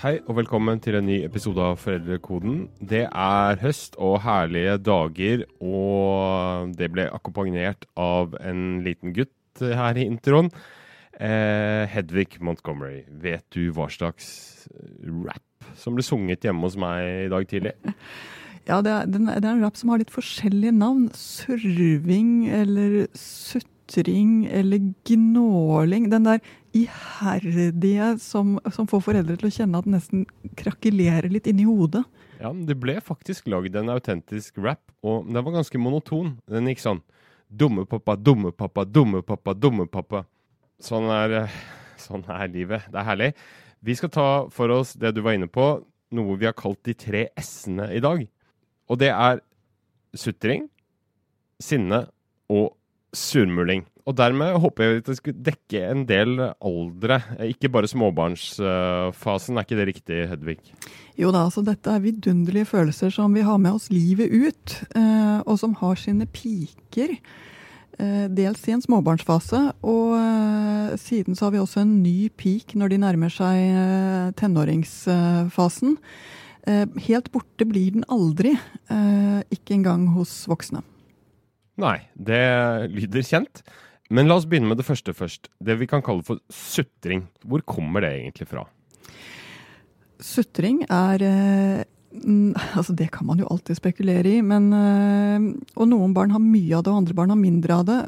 Hei og velkommen til en ny episode av Foreldrekoden. Det er høst og herlige dager, og det ble akkompagnert av en liten gutt her i introen. Eh, Hedvig Montgomery, vet du hva slags rap som ble sunget hjemme hos meg i dag tidlig? Ja, det er, det er en rap som har litt forskjellige navn. Surving eller sutring eller gnåling. Den der iherdige som, som, får foreldre til å kjenne at den nesten krakelerer litt inni hodet. Ja, Det ble faktisk lagd en autentisk rap, og den var ganske monoton. Den gikk sånn Dumme pappa, dumme pappa, dumme pappa, dumme pappa. Sånn er, eh, sånn er livet. Det er herlig. Vi skal ta for oss det du var inne på, noe vi har kalt de tre s-ene i dag. Og det er sutring, sinne og surmuling. Og dermed håper jeg at det skulle dekke en del aldre, ikke bare småbarnsfasen. Er ikke det riktig, Hedvig? Jo da, altså dette er vidunderlige følelser som vi har med oss livet ut, eh, og som har sine piker. Eh, dels i en småbarnsfase, og eh, siden så har vi også en ny peak når de nærmer seg tenåringsfasen. Helt borte blir den aldri, ikke engang hos voksne. Nei, det lyder kjent. Men la oss begynne med det første først. Det vi kan kalle for sutring. Hvor kommer det egentlig fra? Sutring er eh, Altså, det kan man jo alltid spekulere i, men eh, Og noen barn har mye av det, og andre barn har mindre av det.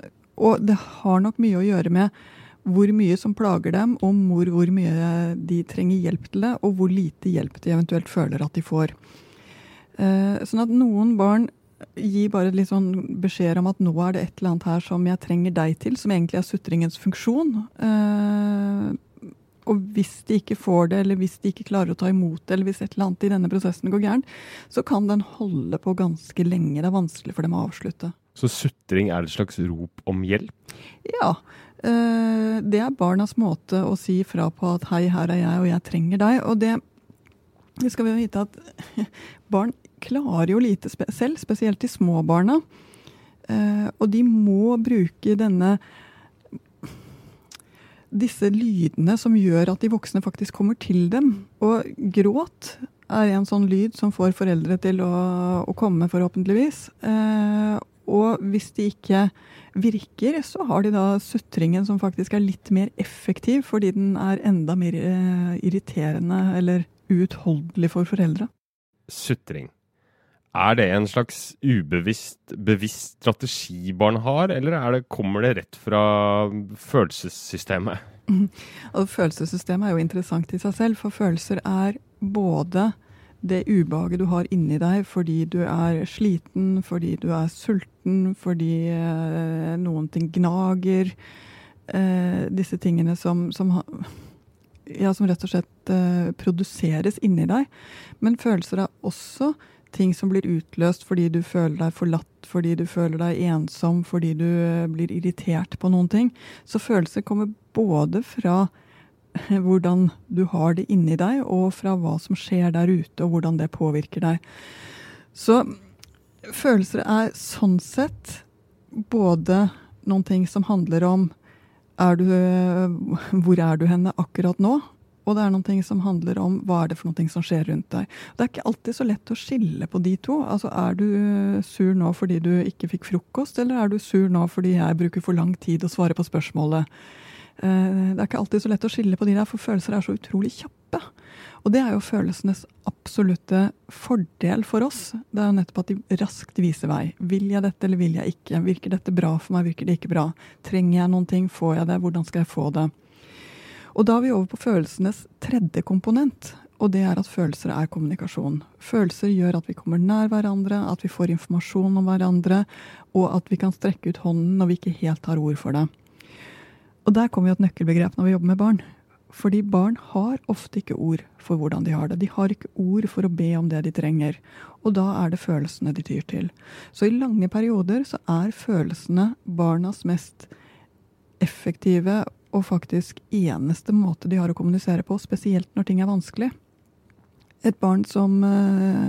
Og det har nok mye å gjøre med hvor mye som plager dem, og hvor, hvor mye de trenger hjelp til det, og hvor lite hjelp de eventuelt føler at de får. Eh, sånn at noen barn gi bare litt sånn beskjeder om at nå er det et eller annet her som jeg trenger deg til, som egentlig er sutringens funksjon. Eh, og hvis de ikke får det, eller hvis de ikke klarer å ta imot det, eller hvis et eller annet i denne prosessen går gærent, så kan den holde på ganske lenge. Det er vanskelig for dem å avslutte. Så sutring er et slags rop om hjelp? Ja. Eh, det er barnas måte å si fra på at 'hei, her er jeg, og jeg trenger deg'. Og det, det skal vi vite at barn klarer jo lite spe selv, spesielt de små barna. Eh, og de må bruke denne disse lydene som gjør at de voksne faktisk kommer til dem. Og gråt er en sånn lyd som får foreldre til å, å komme, forhåpentligvis. Eh, og hvis de ikke virker, så har de da sutringen som faktisk er litt mer effektiv, fordi den er enda mer eh, irriterende eller uutholdelig for foreldre. Sutring. Er det en slags ubevisst bevisst strategi barn har, eller det, kommer det rett fra følelsessystemet? Mm. følelsessystemet er jo interessant i seg selv, for følelser er både det ubehaget du har inni deg fordi du er sliten, fordi du er sulten, fordi eh, noen ting gnager. Eh, disse tingene som, som, ja, som rett og slett eh, produseres inni deg. Men følelser er også ting som blir utløst fordi du føler deg forlatt, fordi du føler deg ensom, fordi du eh, blir irritert på noen ting. Så følelser kommer både fra hvordan du har det inni deg, og fra hva som skjer der ute, og hvordan det påvirker deg. Så følelser er sånn sett både noen ting som handler om er du, eh, hvor er du henne akkurat nå? Og det er noe som handler om hva er det for noe som skjer rundt deg. Det er ikke alltid så lett å skille på de to. Altså, Er du sur nå fordi du ikke fikk frokost, eller er du sur nå fordi jeg bruker for lang tid å svare på spørsmålet? Eh, det er ikke alltid så lett å skille på de der, for følelser er så utrolig kjappe. Og det er jo følelsenes absolutte fordel for oss. Det er jo nettopp at de raskt viser vei. Vil jeg dette, eller vil jeg ikke? Virker dette bra for meg, virker det ikke bra? Trenger jeg noen ting? Får jeg det? Hvordan skal jeg få det? Og da er vi over på følelsenes tredje komponent. Og det er at følelser er kommunikasjon. Følelser gjør at vi kommer nær hverandre, at vi får informasjon om hverandre, og at vi kan strekke ut hånden når vi ikke helt har ord for det. Og der kommer vi et nøkkelbegrep når vi jobber med barn. Fordi barn har ofte ikke ord for hvordan de har det. De har ikke ord for å be om det de trenger. Og da er det følelsene de tyr til. Så i lange perioder så er følelsene barnas mest effektive og faktisk eneste måte de har å kommunisere på, spesielt når ting er vanskelig. Et barn som uh,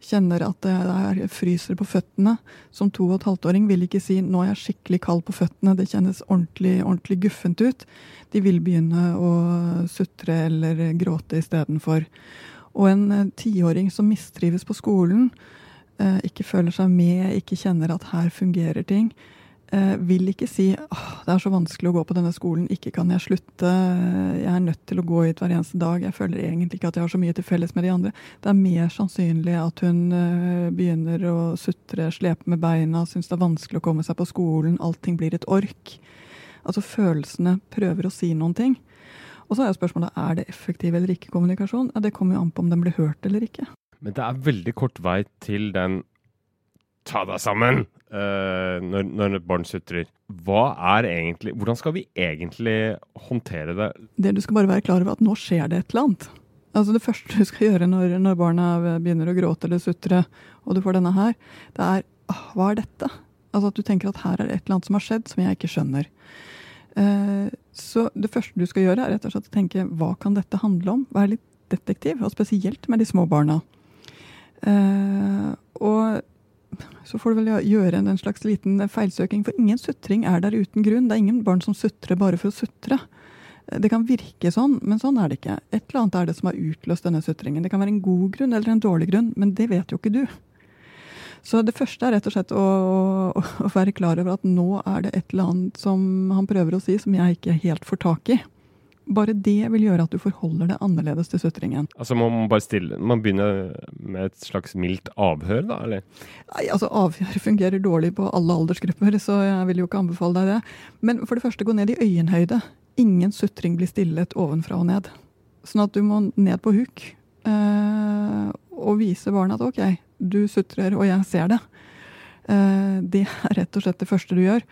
kjenner at det er fryser på føttene. Som to og et halvt-åring vil ikke si 'nå er jeg skikkelig kald på føttene', det kjennes ordentlig, ordentlig guffent ut. De vil begynne å sutre eller gråte istedenfor. Og en eh, tiåring som mistrives på skolen, eh, ikke føler seg med, ikke kjenner at her fungerer ting, vil ikke si åh, det er så vanskelig å gå på denne skolen, ikke kan jeg slutte, jeg er nødt til å gå hit hver eneste dag, jeg føler egentlig ikke at jeg har så mye til felles med de andre. Det er mer sannsynlig at hun begynner å sutre, slepe med beina, syns det er vanskelig å komme seg på skolen, allting blir et ork. Altså følelsene prøver å si noen ting. Og så er spørsmålet er det effektiv eller ikke kommunikasjon. Ja, det kommer jo an på om den blir hørt eller ikke. Men det er veldig kort vei til den ta deg sammen uh, når, når et barn sutrer. Er Hvordan skal vi egentlig håndtere det? Det Du skal bare være klar over at nå skjer det et eller annet. Altså Det første du skal gjøre når, når barna begynner å gråte eller sutre, og du får denne her, det er hva er dette? Altså At du tenker at her er det et eller annet som har skjedd som jeg ikke skjønner. Eh, så det første du skal gjøre, er rett og slett å tenke hva kan dette handle om? Være litt detektiv, og spesielt med de små barna. Eh, og så får du vel gjøre en slags liten feilsøking, for ingen sutring er der uten grunn. Det er ingen barn som sutrer bare for å sutre. Det kan virke sånn, men sånn er det ikke. Et eller annet er det som har utløst denne sutringen. Det kan være en god grunn eller en dårlig grunn, men det vet jo ikke du. Så det første er rett og slett å, å, å, være klar over at nå er det et eller annet som han prøver å si som jeg ikke helt får tak i. Bare det vil gjøre at du forholder det annerledes til sutringen. Altså Man bare stille, man begynner med et slags mildt avhør, da? eller? Nei, altså Avhør fungerer dårlig på alle aldersgrupper, så jeg vil jo ikke anbefale deg det. Men for det første, gå ned i øyenhøyde. Ingen sutring blir stillet ovenfra og ned. Sånn at du må ned på huk. Eh, og vise barna at OK, du sutrer, og jeg ser det. Eh, det er rett og slett det første du gjør.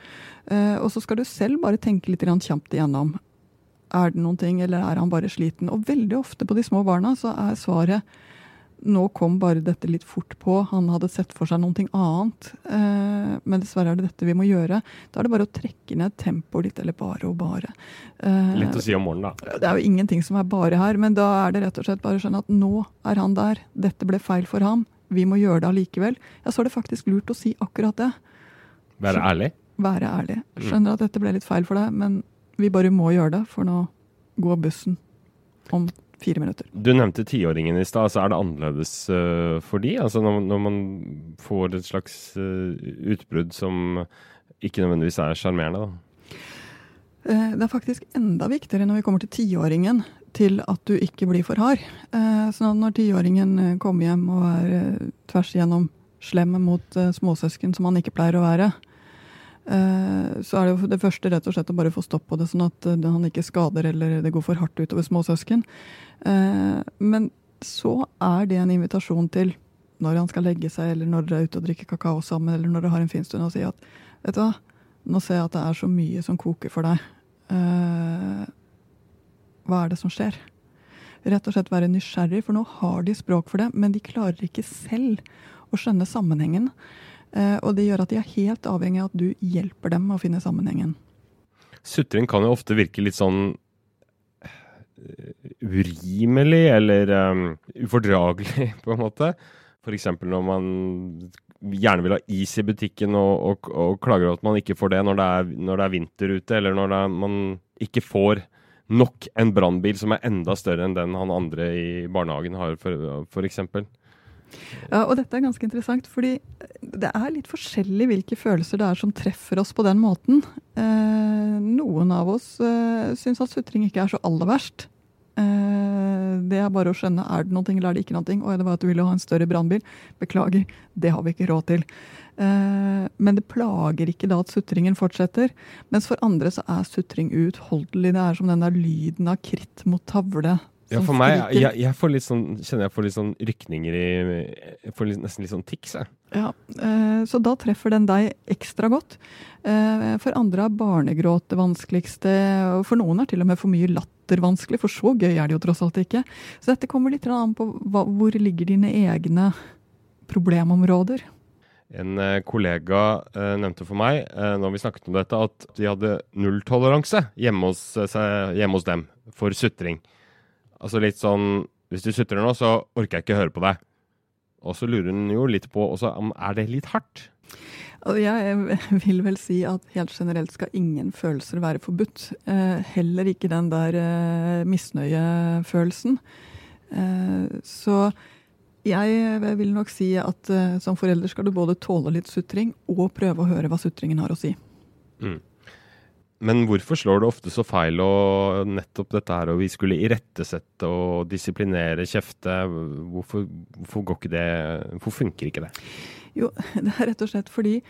Eh, og så skal du selv bare tenke litt kjapt igjennom. Er det noen ting, eller er han bare sliten? Og veldig ofte på de små barna så er svaret nå kom bare dette litt fort på. Han hadde sett for seg noe annet. Eh, men dessverre er det dette vi må gjøre. Da er det bare å trekke ned tempoet litt, eller bare og bare. litt å si om morgenen, da. Det er jo ingenting som er bare her, men da er det rett og slett bare å skjønne at nå er han der. Dette ble feil for ham vi må gjøre det allikevel, ja, så er det faktisk lurt å si akkurat det. Være ærlig? Være ærlig. Skjønner at dette ble litt feil for deg, men vi bare må gjøre det, for nå går bussen om fire minutter. Du nevnte tiåringen i stad. så Er det annerledes uh, for de? Altså når, når, man får et slags uh, utbrudd som ikke nødvendigvis er sjarmerende, da? Uh, det er faktisk enda viktigere når vi kommer til tiåringen til at du ikke blir for hard. At når tiåringen kommer hjem og er tvers igjennom slem mot småsøsken som han ikke pleier å være, så er det jo det første rett og slett å bare få stopp på det, sånn at han ikke skader eller det går for hardt utover småsøsken. Men så er det en invitasjon til, når han skal legge seg, eller når dere er ute og drikker kakao sammen, eller når dere har en fin stund, og si at vet du hva, nå ser jeg at det er så mye som koker for deg hva er det som skjer? Rett og slett være nysgjerrig, for nå har de språk for det, men de klarer ikke selv å skjønne sammenhengen. Eh, og det gjør at de er helt avhengig av at du hjelper dem å finne sammenhengen. Sutring kan jo ofte virke litt sånn eh, urimelig eller um, ufordragelig, på en måte. F.eks. når man gjerne vil ha is i butikken og, og, og klager over at man ikke får det når det er, når det er vinter ute, eller når er, man ikke får nok en brannbil som er enda større enn den han andre i barnehagen har, f.eks. Ja, og dette er ganske interessant, fordi det er litt forskjellig hvilke følelser det er som treffer oss på den måten. Eh, noen av oss eh, syns at sutring ikke er så aller verst. Eh, det er bare å skjønne er det noe eller er det ikke noe. Oi, det var at du ville ha en større brannbil. Beklager, det har vi ikke råd til. Eh, men det plager ikke da at sutringen fortsetter. Mens for andre så er sutring uutholdelig. Det er som den der lyden av kritt mot tavle. Ja, for meg, jeg, jeg, får litt sånn, kjenner jeg får litt sånn rykninger i Jeg får litt, nesten litt sånn tics, jeg. Ja, eh, så da treffer den deg ekstra godt. Eh, for andre er barnegråt det vanskeligste. og For noen er til og med for mye latter vanskelig, for så gøy er det jo tross alt ikke. Så dette kommer litt an på hva, hvor ligger dine egne problemområder. En eh, kollega eh, nevnte for meg når vi snakket om dette, at de hadde nulltoleranse hjemme, hjemme hos, dem for sutring. Altså litt sånn Hvis du sutrer nå, så orker jeg ikke høre på deg. Og så lurer hun jo litt på også, er det litt hardt? Jeg vil vel si at helt generelt skal ingen følelser være forbudt. Eh, heller ikke den der eh, misnøyefølelsen. Eh, så jeg vil nok si at som forelder skal du både tåle litt sutring og prøve å høre hva sutringen har å si. Mm. Men hvorfor slår det ofte så feil og nettopp dette her og vi skulle irettesette og disiplinere, kjefte? Hvorfor, hvorfor, går ikke det Hvorfor funker ikke det? Jo, det er rett og slett fordi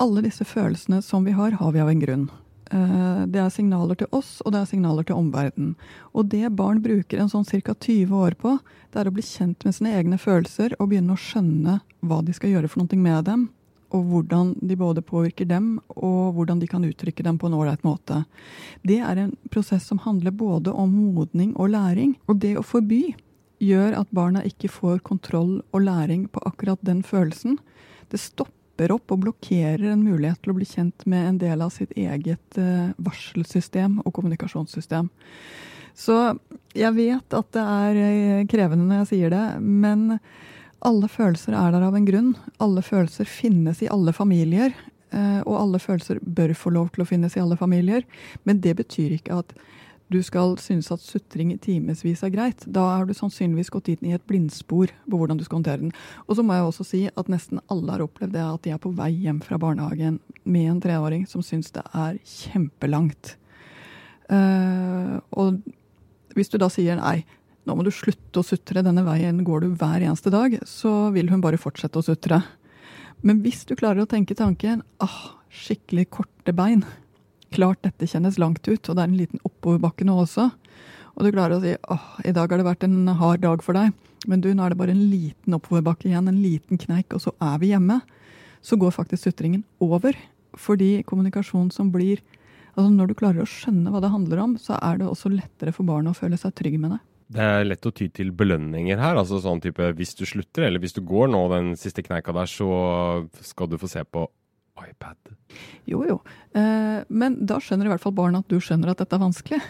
alle disse følelsene som vi har, har vi av en grunn. Eh, det er signaler til oss, og det er signaler til omverdenen. Og det barn bruker en sånn ca. 20 år på, det er å bli kjent med sine egne følelser og begynne å skjønne hva de skal gjøre for noe med dem og hvordan de både påvirker dem, og hvordan de kan uttrykke dem på en ålreit måte. Det er en prosess som handler både om modning og læring. Og det å forby gjør at barna ikke får kontroll og læring på akkurat den følelsen. Det stopper opp og blokkerer en mulighet til å bli kjent med en del av sitt eget eh, varselsystem og kommunikasjonssystem. Så jeg vet at det er eh, krevende når jeg sier det, men alle følelser er der av en grunn. Alle følelser finnes i alle familier. Eh, og alle følelser bør få lov til å finnes i alle familier. Men det betyr ikke at du skal synes at sutring i timevis er greit. Da har du sannsynligvis gått inn i et blindspor på hvordan du skal håndtere den. Og så må jeg også si at nesten alle har opplevd det at de er på vei hjem fra barnehagen med en treåring som syns det er kjempelangt. Uh, og hvis du da sier nei, nå må du slutte å sutre, denne veien går du hver eneste dag, så vil hun bare fortsette å sutre. Men hvis du klarer å tenke tanken ah, skikkelig korte bein, klart dette kjennes langt ut, og det er en liten oppoverbakke nå også, og du klarer å si ah, i dag har det vært en hard dag for deg, men du, nå er det bare en liten oppoverbakke igjen, en liten kneik, og så er vi hjemme, så går faktisk sutringen over. Fordi kommunikasjon som blir Altså Når du klarer å skjønne hva det handler om, så er det også lettere for barnet å føle seg trygg med det. Det er lett å ty til belønninger her. altså sånn type Hvis du slutter, eller hvis du går nå den siste kneika der, så skal du få se på iPad. Jo, jo. Eh, men da skjønner i hvert fall barna at du skjønner at dette er vanskelig.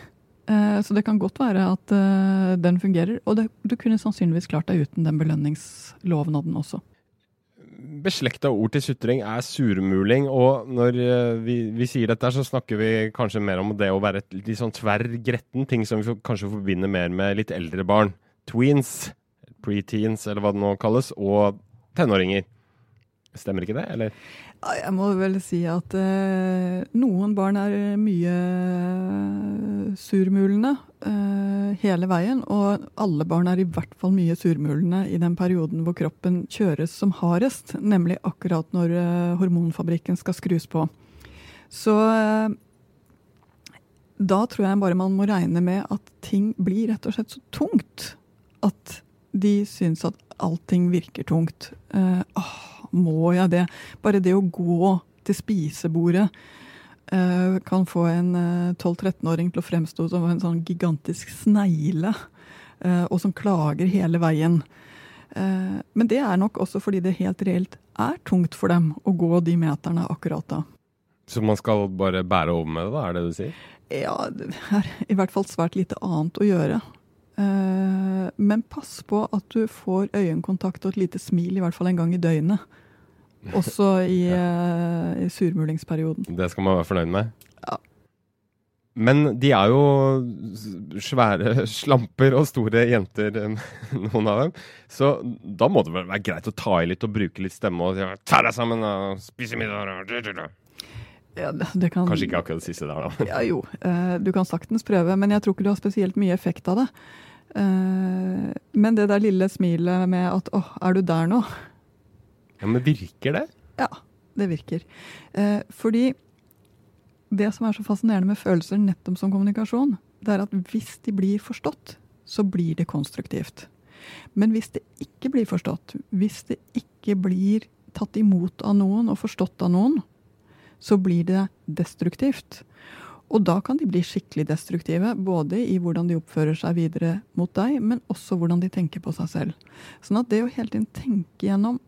Eh, så det kan godt være at eh, den fungerer. Og det, du kunne sannsynligvis klart deg uten den belønningslovnaden også beslekta ord til sutring er surmuling. Og når eh, vi, vi, sier dette, så snakker vi kanskje mer om det å være et litt sånn tverr gretten ting som vi kanskje forbinder mer med litt eldre barn. Tweens, preteens eller hva det nå kalles, og tenåringer. Stemmer ikke det, eller? Jeg må vel si at eh, noen barn er mye surmulende eh, hele veien. Og alle barn er i hvert fall mye surmulende i den perioden hvor kroppen kjøres som hardest. Nemlig akkurat når uh, hormonfabrikken skal skrus på. Så uh, da tror jeg bare man må regne med at ting blir rett og slett så tungt at de syns at allting virker tungt. Uh, åh, må jeg det? Bare det å gå til spisebordet uh, kan få en uh, eh, 12-13-åring til å fremstå som en sånn gigantisk snegle, og som klager hele veien. men det er nok også fordi det helt reelt er tungt for dem å gå de meterne akkurat da. Så man skal bare bære over med det, da? Er det du sier? Ja, det er i hvert fall svært lite annet å gjøre. Eh, men pass på at du får øyekontakt og et lite smil i hvert fall en gang i døgnet. Også i, ja. uh, i surmulingsperioden. Det skal man være fornøyd med? Ja. Men de er jo svære slamper og store jenter, noen av dem. Så da må det vel være greit å ta i litt og bruke litt stemme og si 'ta deg sammen og spise middag'. Ja, det kan, Kanskje ikke akkurat det siste der, da. ja, jo, uh, du kan saktens prøve, men jeg tror ikke du har spesielt mye effekt av det. Men det der lille smilet med at 'åh, er du der nå'? Ja, Men virker det? Ja, det virker. Eh, fordi det som er så fascinerende med følelser nettopp som kommunikasjon, det er at hvis de blir forstått, så blir det konstruktivt. Men hvis det ikke blir forstått, hvis det ikke blir tatt imot av noen og forstått av noen, så blir det destruktivt. Og da kan de bli skikkelig destruktive, både i hvordan de oppfører seg videre mot deg, men også hvordan de tenker på seg selv. Sånn at det å hele tiden tenke gjennom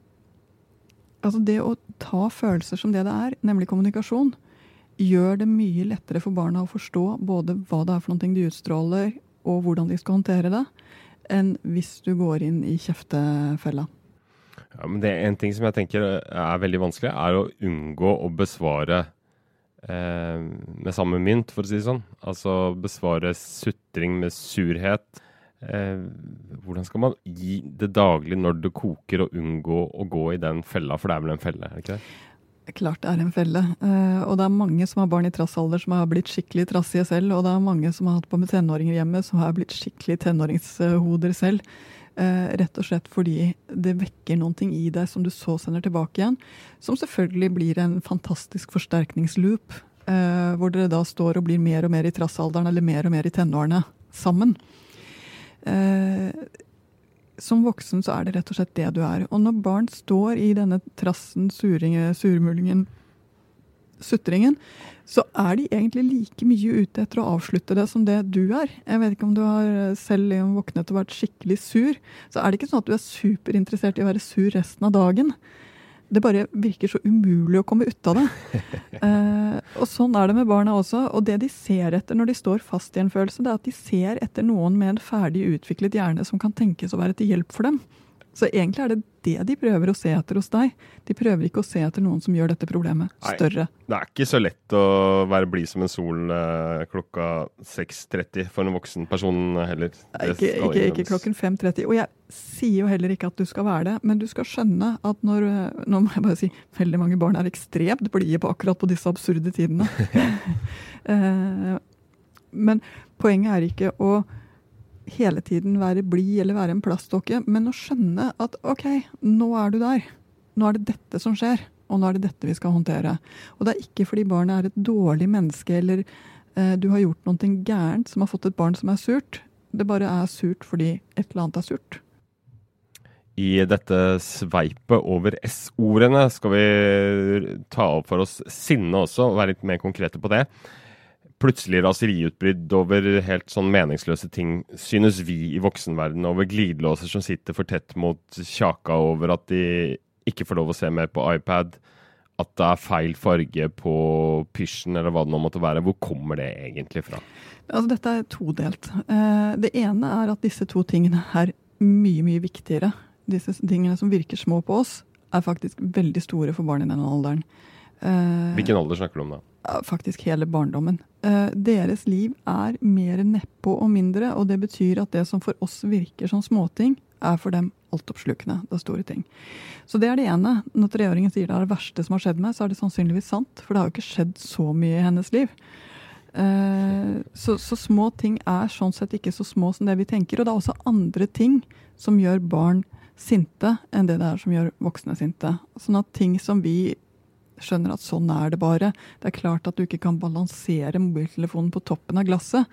Altså det å ta følelser som det det er, nemlig kommunikasjon, gjør det mye lettere for barna å forstå både hva det er for noe de utstråler, og hvordan de skal håndtere det, enn hvis du går inn i kjeftefella. Ja, men det er En ting som jeg tenker er veldig vanskelig, er å unngå å besvare eh, med samme mynt, for å si det sånn. Altså besvare sutring med surhet. Eh, hvordan skal man gi det daglig når det koker, og unngå å gå i den fella? For det er vel en felle, er det ikke det? Klart det er en felle. Eh, og det er mange som har barn i trassalder som har blitt skikkelig trassige selv. Og det er mange som har hatt på med tenåringer hjemme som har blitt skikkelig tenåringshoder selv. Eh, rett og slett fordi det vekker noen ting i deg som du så sender tilbake igjen. Som selvfølgelig blir en fantastisk forsterkningsloop. Eh, hvor dere da står og blir mer og mer i trassalderen eller mer og mer i tenårene sammen. Eh, som voksen så er det rett og slett det du er. Og når barn står i denne trassen, suringen, surmulingen, sutringen, så er de egentlig like mye ute etter å avslutte det som det du er. Jeg vet ikke om du har selv våknet og vært skikkelig sur. Så er det ikke sånn at du er superinteressert i å være sur resten av dagen. Det bare virker så umulig å komme ut av det. Eh, og sånn er det med barna også. Og det de ser etter når de står fast i en følelse, det er at de ser etter noen med en ferdig utviklet hjerne som kan tenkes å være til hjelp for dem. Så egentlig er det det de prøver å se etter hos deg. De prøver ikke å se etter noen som gjør dette problemet større. Nei, det er ikke så lett å være blid som en sol eh, klokka 6.30 for en voksen person heller. Nei, ikke, ikke, ikke, klokken 5.30. Og jeg sier jo heller ikke at du skal være det, men du skal skjønne at når Nå må jeg bare si veldig mange barn er ekstremt blide på akkurat på disse absurde tidene. Eh, men poenget er ikke å hele tiden være blid eller være en plastdokke, men å skjønne at OK, nå er du der. Nå er det dette som skjer, og nå er det dette vi skal håndtere. Og det er ikke fordi barnet er et dårlig menneske eller eh, du har gjort noe gærent som har fått et barn som er surt. Det bare er surt fordi et eller annet er surt. I dette sveipet over S-ordene skal vi ta opp for oss sinne også, og være litt mer konkrete på det plutselig raseriutbrudd over helt sånn meningsløse ting, synes vi i voksenverdenen, over glidelåser som sitter for tett mot kjaka, over at de ikke får lov å se mer på iPad, at det er feil farge på pysjen, eller hva det nå måtte være. Hvor kommer det egentlig fra? Altså, dette er todelt. Eh, det ene er at disse to tingene er mye, mye viktigere. Disse tingene som virker små på oss, er faktisk veldig store for barn i denne alderen. Eh, Hvilken alder snakker du om da? faktisk hele barndommen. Eh, deres liv er mer nedpå og mindre, og det betyr at det som for oss virker som småting, er for dem altoppslukende. Det er store ting. Så det er det ene. Når treåringen sier det er det verste som har skjedd meg, så er det sannsynligvis sant, for det har jo ikke skjedd så mye i hennes liv. Eh, så, så, små ting er sånn sett ikke så små som det vi tenker. Og det er også andre ting som gjør barn sinte, enn det det er som gjør voksne sinte. Sånn at ting som vi skjønner at sånn er det bare. Det er klart at du ikke kan balansere mobiltelefonen på toppen av glasset.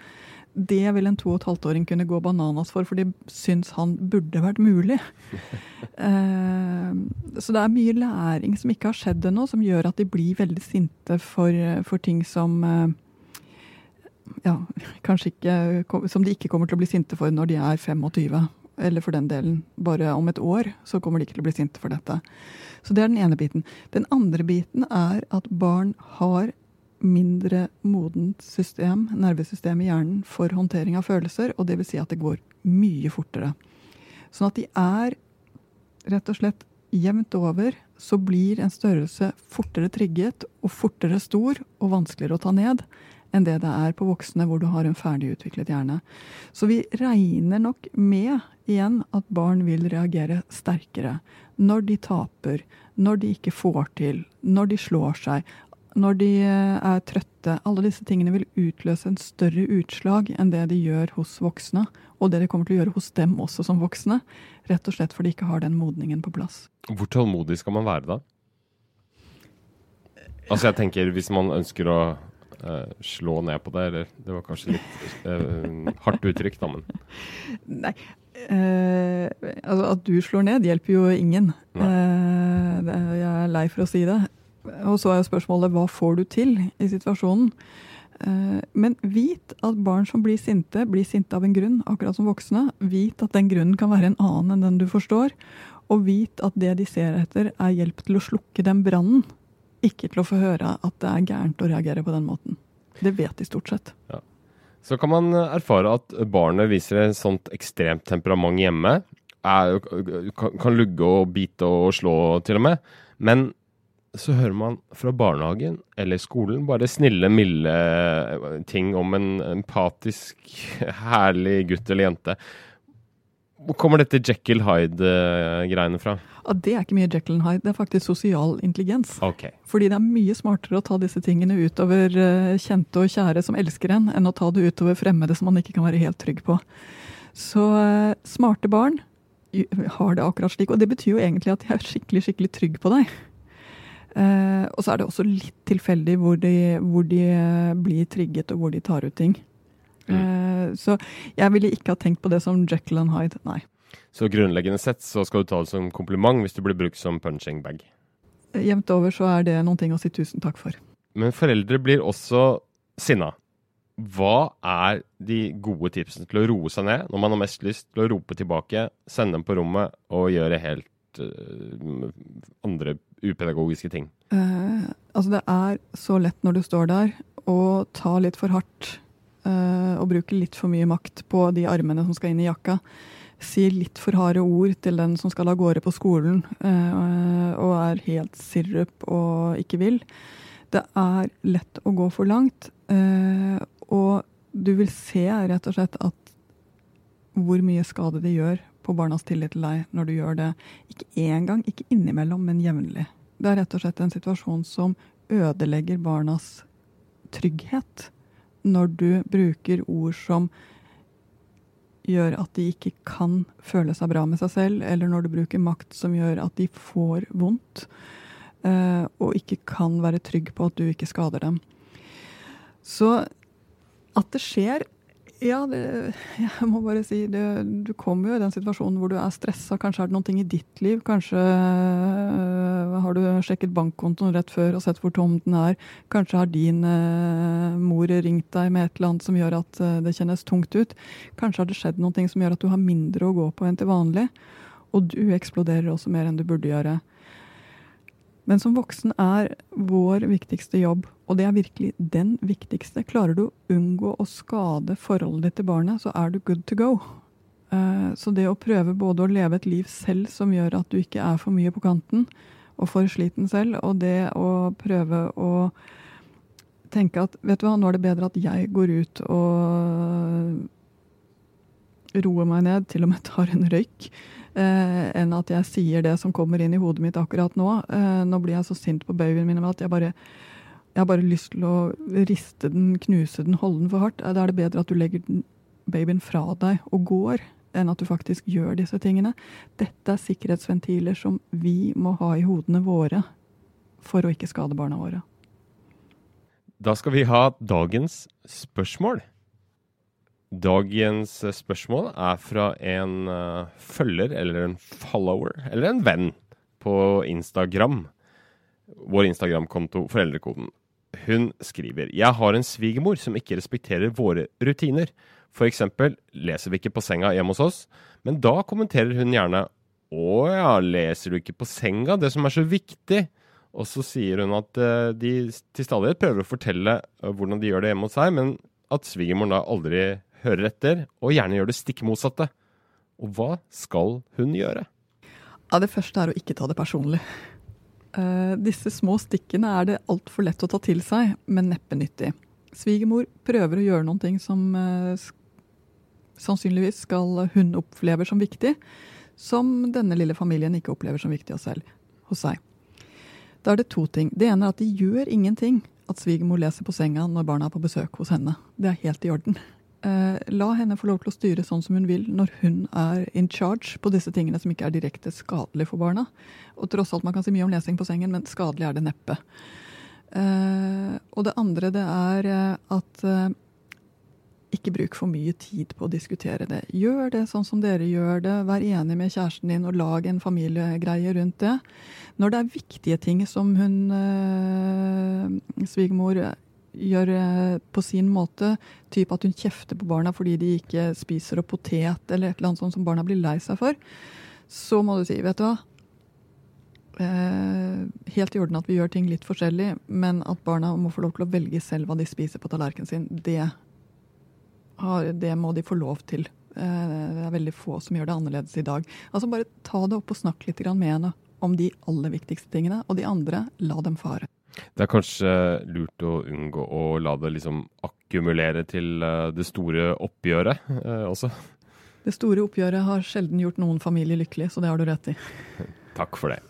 Det vil en to og et halvt åring kunne gå bananas for, for de syns han burde vært mulig. eh, så det er mye læring som ikke har skjedd ennå, som gjør at de blir veldig sinte for, for ting som eh, ja, kanskje ikke Som de ikke kommer til å bli sinte for når de er 25 eller for den delen bare om et år, så kommer de ikke til å bli sinte for dette. Så det er den ene biten. Den andre biten er at barn har mindre modent system, nervesystem i hjernen for håndtering av følelser, og det vil si at det går mye fortere. Sånn at de er rett og slett jevnt over så blir en størrelse fortere trigget og fortere stor og vanskeligere å ta ned enn det det er på voksne hvor du har en ferdigutviklet hjerne. Så vi regner nok med igjen at barn vil reagere sterkere når de taper, når de ikke får til, når de slår seg, når de eh, er trøtte. Alle disse tingene vil utløse en større utslag enn det de gjør hos voksne, og det de kommer til å gjøre hos dem også som voksne. Rett og slett fordi de ikke har den modningen på plass. Hvor tålmodig skal man være da? Altså jeg tenker Hvis man ønsker å uh, slå ned på det, eller det var kanskje litt uh, hardt uttrykk, da, men Nei. Uh, altså at du slår ned, hjelper jo ingen. Det, jeg er lei for å si det. Og så er jo spørsmålet hva får du til i situasjonen? Men vit at barn som blir sinte, blir sinte av en grunn, akkurat som voksne. Vit at den grunnen kan være en annen enn den du forstår. Og vit at det de ser etter, er hjelp til å slukke den brannen ikke til å få høre at det er gærent å reagere på den måten. Det vet de stort sett. Ja. Så kan man erfare at barnet viser et sånt ekstremt temperament hjemme, er, kan, kan lugge og bite og slå til og med. Men så hører man fra barnehagen eller skolen bare snille, milde ting om en empatisk, herlig gutt eller jente. Hvor kommer dette Jekyll Hyde-greiene fra? Ja, det er ikke mye Jekyll Hyde, det er faktisk sosial intelligens. Okay. Fordi det er mye smartere å ta disse tingene utover eh, kjente og kjære som elsker en, enn å ta det utover fremmede som man ikke kan være helt trygg på. Så uh, smarte barn har det akkurat slik, og det betyr jo egentlig at de er skikkelig, skikkelig trygge på deg. Uh, og så er det også litt tilfeldig hvor de, hvor de blir trigget, og hvor de tar ut ting. Mm. Så jeg ville ikke ha tenkt på det som Jekyll and Hyde, nei. Så grunnleggende sett så skal du ta det som kompliment hvis du blir brukt som punching bag? Jevnt over så er det noen ting å si tusen takk for. Men foreldre blir også sinna. Hva er de gode tipsene til å roe seg ned når man har mest lyst til å rope tilbake, sende dem på rommet og gjøre helt uh, andre upedagogiske ting? Uh, altså det er så lett når du står der, å ta litt for hardt og bruker litt for mye makt på de armene som skal inn i jakka sier litt for harde ord til den som skal av gårde på skolen eh, og er helt sirup og ikke vil. Det er lett å gå for langt. Eh, og du vil se rett og slett at hvor mye skade det gjør på barnas tillit til deg når du gjør det. Ikke én gang, ikke innimellom, men jevnlig. Det er rett og slett en situasjon som ødelegger barnas trygghet. Når du bruker ord som gjør at de ikke kan føle seg bra med seg selv, eller når du bruker makt som gjør at de får vondt, uh, og ikke kan være trygg på at du ikke skader dem. Så at det skjer, ja, det, jeg må bare si det, Du kommer jo i den situasjonen hvor du er stressa. Kanskje er det noen ting i ditt liv. Kanskje øh, har du sjekket bankkontoen rett før og sett hvor tom den er. Kanskje har din øh, mor ringt deg med et eller annet som gjør at øh, det kjennes tungt ut. Kanskje har det skjedd noen ting som gjør at du har mindre å gå på enn til vanlig. Og du eksploderer også mer enn du burde gjøre. Men som voksen er vår viktigste jobb, og det er virkelig den viktigste. Klarer du å unngå å skade forholdet ditt til barnet, så er du good to go. Eh, så det å prøve både å leve et liv selv som gjør at du ikke er for mye på kanten og for sliten selv, og det å prøve å tenke at vet du hva, nå er det bedre at jeg går ut og roer meg ned, til og med tar en røyk, enn at jeg sier det som kommer inn i hodet mitt akkurat nå. Eh, nå blir jeg så sint på babyen min at jeg bare jeg har bare lyst til å riste den, knuse den, holde den for hardt. Da er det bedre at du legger babyen fra deg og går, enn at du faktisk gjør disse tingene. Dette er sikkerhetsventiler som vi må ha i hodene våre for å ikke skade barna våre. Da skal vi ha dagens spørsmål. Dagens eh, spørsmål er fra en uh, følger, eller en follower, eller en venn på Instagram. Vår Instagram-konto Foreldrekoden. Hun skriver Jeg har en svigermor som ikke respekterer våre rutiner. Eksempel leser vi ikke på senga hjemme hos oss, men da kommenterer hun gjerne Å ja, leser du ikke på senga? Det som er så viktig. Og så sier hun at uh, de til stadighet prøver å fortelle hvordan de gjør det hjemme hos seg, men at svigermoren da aldri hører etter, og gjerne gjør det stikk motsatte. Og hva skal hun gjøre? Ja, Det første er å ikke ta det personlig. Uh, disse små stikkene er det altfor lett å ta til seg, men neppe nyttig. Svigermor prøver å gjøre noen ting som uh, sannsynligvis skal hun opplever som viktig, som denne lille familien ikke opplever som viktig hos, hos seg. Da er det to ting. Det ene er at de gjør ingenting at svigermor leser på senga når barna er på besøk hos henne. Det er helt i orden. Eh, la henne få lov til å styre sånn som hun vil når hun er in charge på disse tingene som ikke er direkte skadelig for barna. Og tross alt, man kan si mye om lesing på sengen, men skadelig er det neppe. Eh, og det andre det er eh, at ikke bruk for mye tid på å diskutere det. Gjør det sånn som dere gjør det. Vær enig med kjæresten din og lag en familiegreie rundt det. Når det er viktige ting som hun eh, svigermor gjør eh, på sin måte, type at hun kjefter på barna fordi de ikke spiser opp potet, eller et eller annet sånt som barna blir lei seg for, så må du si, vet du hva eh, Helt i orden at vi gjør ting litt forskjellig, men at barna må få lov til å velge selv hva de spiser på tallerkenen sin, det, har, det må de få lov til. Eh, det er veldig få som gjør det annerledes i dag. Altså Bare ta det opp og snakk litt med henne om de aller viktigste tingene, og de andre, la dem fare. Det er kanskje lurt å unngå å la det liksom akkumulere til eh, det store oppgjøret eh, også? Det store oppgjøret har sjelden gjort noen familie lykkelig, så det har du rett i. Takk for det.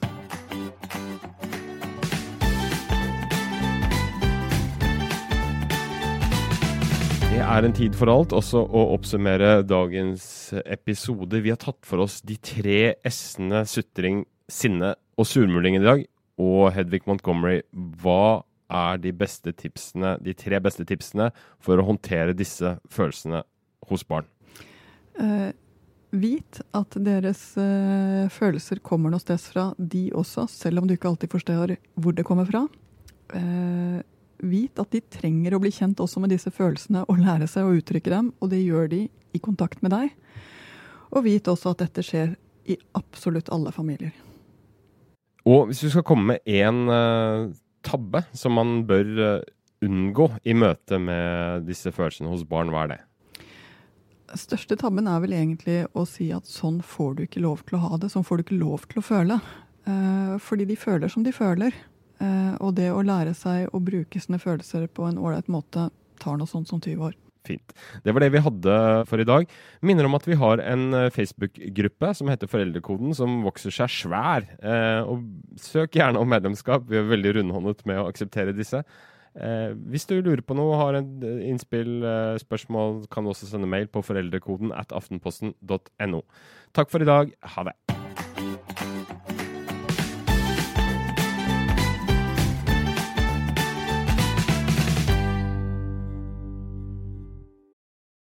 Det er en tid for alt, også å oppsummere dagens episode. Vi har tatt for oss de tre s-ene sutring, sinne og surmuling i dag. Og Hedvig Montgomery, hva er de beste tipsene, de tre beste tipsene for å håndtere disse følelsene hos barn? Eh, vit at deres eh, følelser kommer noe sted fra, de også, selv om du ikke alltid forstår hvor det kommer fra. Eh, vit at de trenger å bli kjent også med disse følelsene og lære seg å uttrykke dem, og det gjør de i kontakt med deg. Og vit også at dette skjer i absolutt alle familier. Og hvis du skal komme med én uh, tabbe som man bør uh, unngå i møte med disse følelsene hos barn, hva er det? Største tabben er vel egentlig å si at sånn får du ikke lov til å ha det, sånn får du ikke lov til å føle. Uh, fordi de føler som de føler. Eh, og det å lære seg å bruke sine følelser på en ålreit måte tar noe sånt som 20 år. Fint. Det var det vi hadde for i dag. Minner om at vi har en eh, Facebook-gruppe som heter Foreldrekoden, som vokser seg svær. Eh, og søk gjerne om medlemskap. Vi er veldig rundhåndet med å akseptere disse. Eh, hvis du lurer på noe, har en eh, innspill, eh, spørsmål, kan du også sende mail på foreldrekoden at aftenposten.no. Takk for i dag. Ha det.